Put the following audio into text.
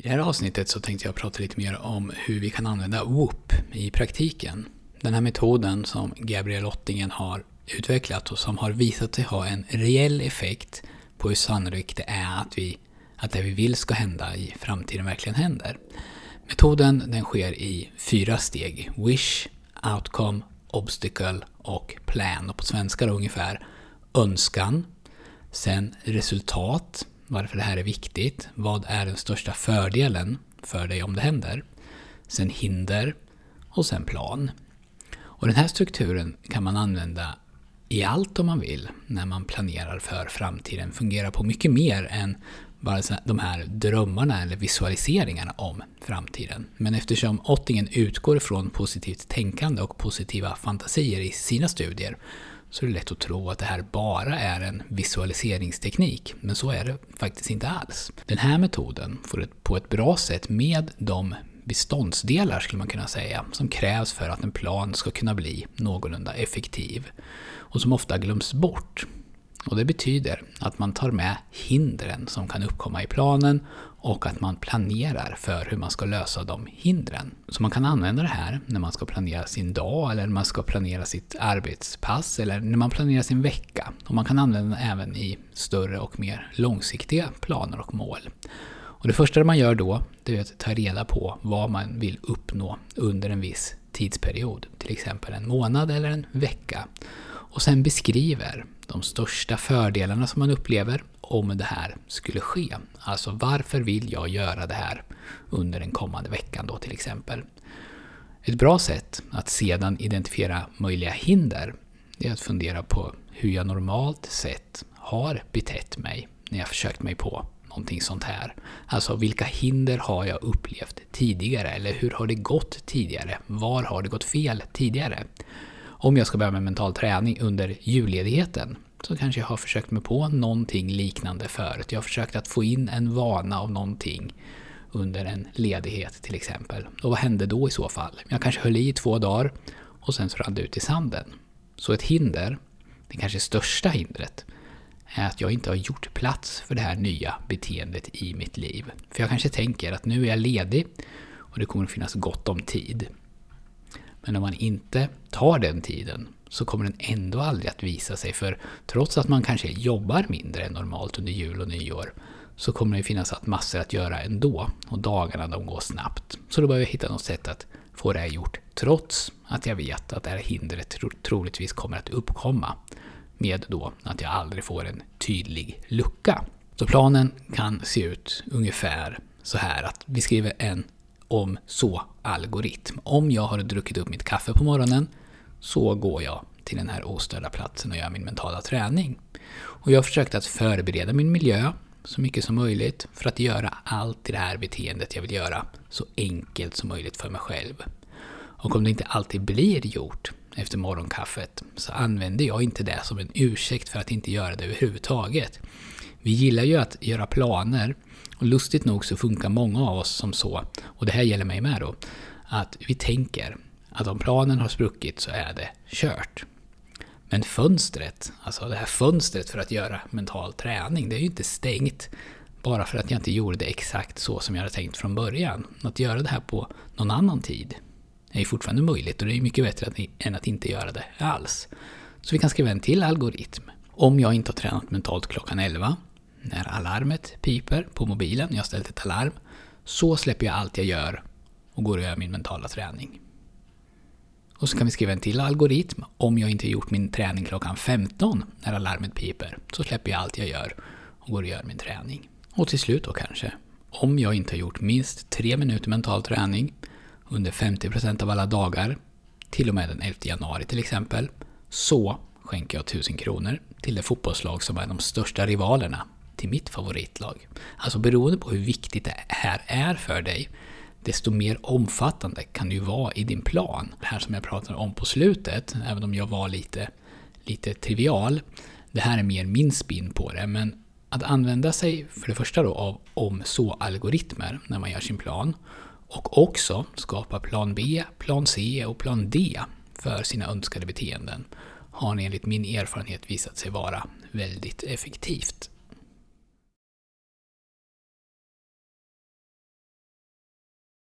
I det här avsnittet så tänkte jag prata lite mer om hur vi kan använda WOOP i praktiken. Den här metoden som Gabriel Ottingen har utvecklat och som har visat sig ha en reell effekt på hur sannolikt det är att, vi, att det vi vill ska hända i framtiden verkligen händer. Metoden den sker i fyra steg. Wish, Outcome, Obstacle och Plan. Och på svenska då ungefär önskan, sen resultat, varför det här är viktigt, vad är den största fördelen för dig om det händer, sen hinder och sen plan. Och den här strukturen kan man använda i allt om man vill när man planerar för framtiden. Fungerar på mycket mer än bara de här drömmarna eller visualiseringarna om framtiden. Men eftersom Ottingen utgår från positivt tänkande och positiva fantasier i sina studier så är det lätt att tro att det här bara är en visualiseringsteknik. Men så är det faktiskt inte alls. Den här metoden får på ett bra sätt med de beståndsdelar skulle man kunna säga, som krävs för att en plan ska kunna bli någorlunda effektiv. Och som ofta glöms bort. Och det betyder att man tar med hindren som kan uppkomma i planen och att man planerar för hur man ska lösa de hindren. Så man kan använda det här när man ska planera sin dag eller när man ska planera sitt arbetspass eller när man planerar sin vecka. Och man kan använda det även i större och mer långsiktiga planer och mål. Och det första man gör då, det är att ta reda på vad man vill uppnå under en viss tidsperiod. Till exempel en månad eller en vecka. Och sen beskriver de största fördelarna som man upplever om det här skulle ske. Alltså varför vill jag göra det här under den kommande veckan då till exempel. Ett bra sätt att sedan identifiera möjliga hinder är att fundera på hur jag normalt sett har betett mig när jag försökt mig på någonting sånt här. Alltså vilka hinder har jag upplevt tidigare? Eller hur har det gått tidigare? Var har det gått fel tidigare? Om jag ska börja med mental träning under julledigheten så kanske jag har försökt mig på någonting liknande förut. Jag har försökt att få in en vana av någonting under en ledighet till exempel. Och vad hände då i så fall? Jag kanske höll i två dagar och sen så rann det ut i sanden. Så ett hinder, det kanske största hindret, är att jag inte har gjort plats för det här nya beteendet i mitt liv. För jag kanske tänker att nu är jag ledig och det kommer att finnas gott om tid. Men om man inte tar den tiden så kommer den ändå aldrig att visa sig. För trots att man kanske jobbar mindre än normalt under jul och nyår så kommer det finnas massor att göra ändå. Och dagarna de går snabbt. Så då behöver jag hitta något sätt att få det här gjort. Trots att jag vet att det här hindret troligtvis kommer att uppkomma. Med då att jag aldrig får en tydlig lucka. Så planen kan se ut ungefär så här att vi skriver en om så-algoritm. Om jag har druckit upp mitt kaffe på morgonen så går jag till den här ostörda platsen och gör min mentala träning. Och jag har försökt att förbereda min miljö så mycket som möjligt för att göra allt i det här beteendet jag vill göra så enkelt som möjligt för mig själv. Och om det inte alltid blir gjort efter morgonkaffet så använder jag inte det som en ursäkt för att inte göra det överhuvudtaget. Vi gillar ju att göra planer och lustigt nog så funkar många av oss som så, och det här gäller mig med då, att vi tänker att om planen har spruckit så är det kört. Men fönstret, alltså det här fönstret för att göra mental träning, det är ju inte stängt bara för att jag inte gjorde det exakt så som jag hade tänkt från början. Att göra det här på någon annan tid är ju fortfarande möjligt och det är mycket bättre än att inte göra det alls. Så vi kan skriva en till algoritm. Om jag inte har tränat mentalt klockan 11, när alarmet piper på mobilen, jag har ställt ett alarm, så släpper jag allt jag gör och går och gör min mentala träning. Och så kan vi skriva en till algoritm. Om jag inte gjort min träning klockan 15 när alarmet piper så släpper jag allt jag gör och går och gör min träning. Och till slut då kanske. Om jag inte har gjort minst 3 minuter mental träning under 50% av alla dagar, till och med den 11 januari till exempel, så skänker jag 1000 kronor till det fotbollslag som är de största rivalerna till mitt favoritlag. Alltså beroende på hur viktigt det här är för dig desto mer omfattande kan det ju vara i din plan. Det här som jag pratade om på slutet, även om jag var lite, lite trivial, det här är mer min spin på det, men att använda sig för det första då av om-så-algoritmer när man gör sin plan och också skapa plan B, plan C och plan D för sina önskade beteenden har enligt min erfarenhet visat sig vara väldigt effektivt.